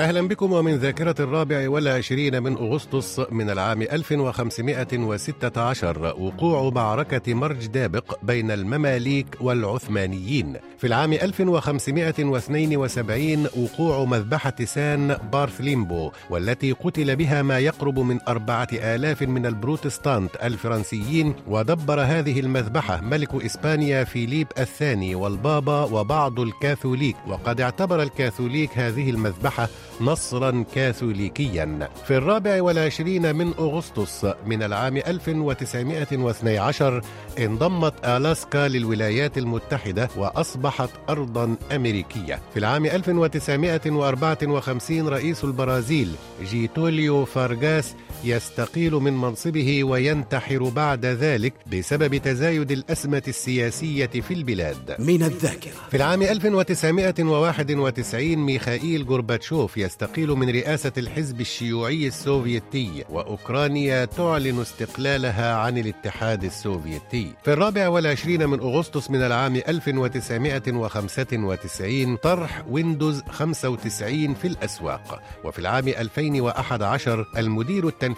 أهلا بكم ومن ذاكرة الرابع والعشرين من أغسطس من العام 1516 وقوع معركة مرج دابق بين المماليك والعثمانيين. في العام 1572 وقوع مذبحة سان بارثليميو والتي قتل بها ما يقرب من أربعة آلاف من البروتستانت الفرنسيين ودبر هذه المذبحة ملك إسبانيا فيليب الثاني والبابا وبعض الكاثوليك. وقد اعتبر الكاثوليك هذه المذبحة نصرا كاثوليكيا. في الرابع والعشرين من أغسطس من العام 1912 انضمت ألاسكا للولايات المتحدة وأصبحت أرضا أمريكية. في العام 1954 رئيس البرازيل جيتوليو فارغاس يستقيل من منصبه وينتحر بعد ذلك بسبب تزايد الأزمة السياسية في البلاد. من الذاكرة. في العام 1991 ميخائيل غورباتشوف يستقيل من رئاسة الحزب الشيوعي السوفيتي وأوكرانيا تعلن استقلالها عن الاتحاد السوفيتي. في الرابع والعشرين من أغسطس من العام 1995 طرح ويندوز 95 في الأسواق. وفي العام 2011 المدير التنفيذي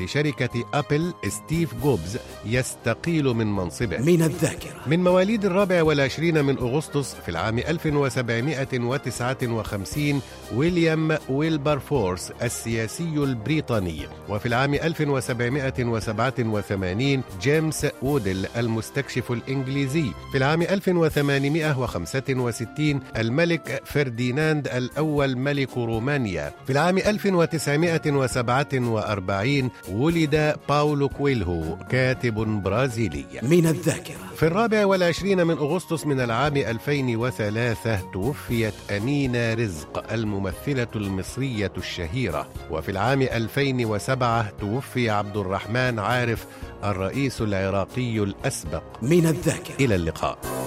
لشركة أبل ستيف جوبز يستقيل من منصبه. من الذاكرة. من مواليد الرابع والعشرين من أغسطس في العام 1759 ويليام ويلبر فورس السياسي البريطاني. وفي العام 1787 جيمس ويدل المستكشف الإنجليزي. في العام 1865 الملك فرديناند الأول ملك رومانيا. في العام 1947 ولد باولو كويلهو كاتب برازيلي. من الذاكرة. في الرابع والعشرين من أغسطس من العام 2003 توفيت أمينة رزق الممثلة المصرية الشهيرة. وفي العام 2007 توفي عبد الرحمن عارف الرئيس العراقي الأسبق. من الذاكرة. إلى اللقاء.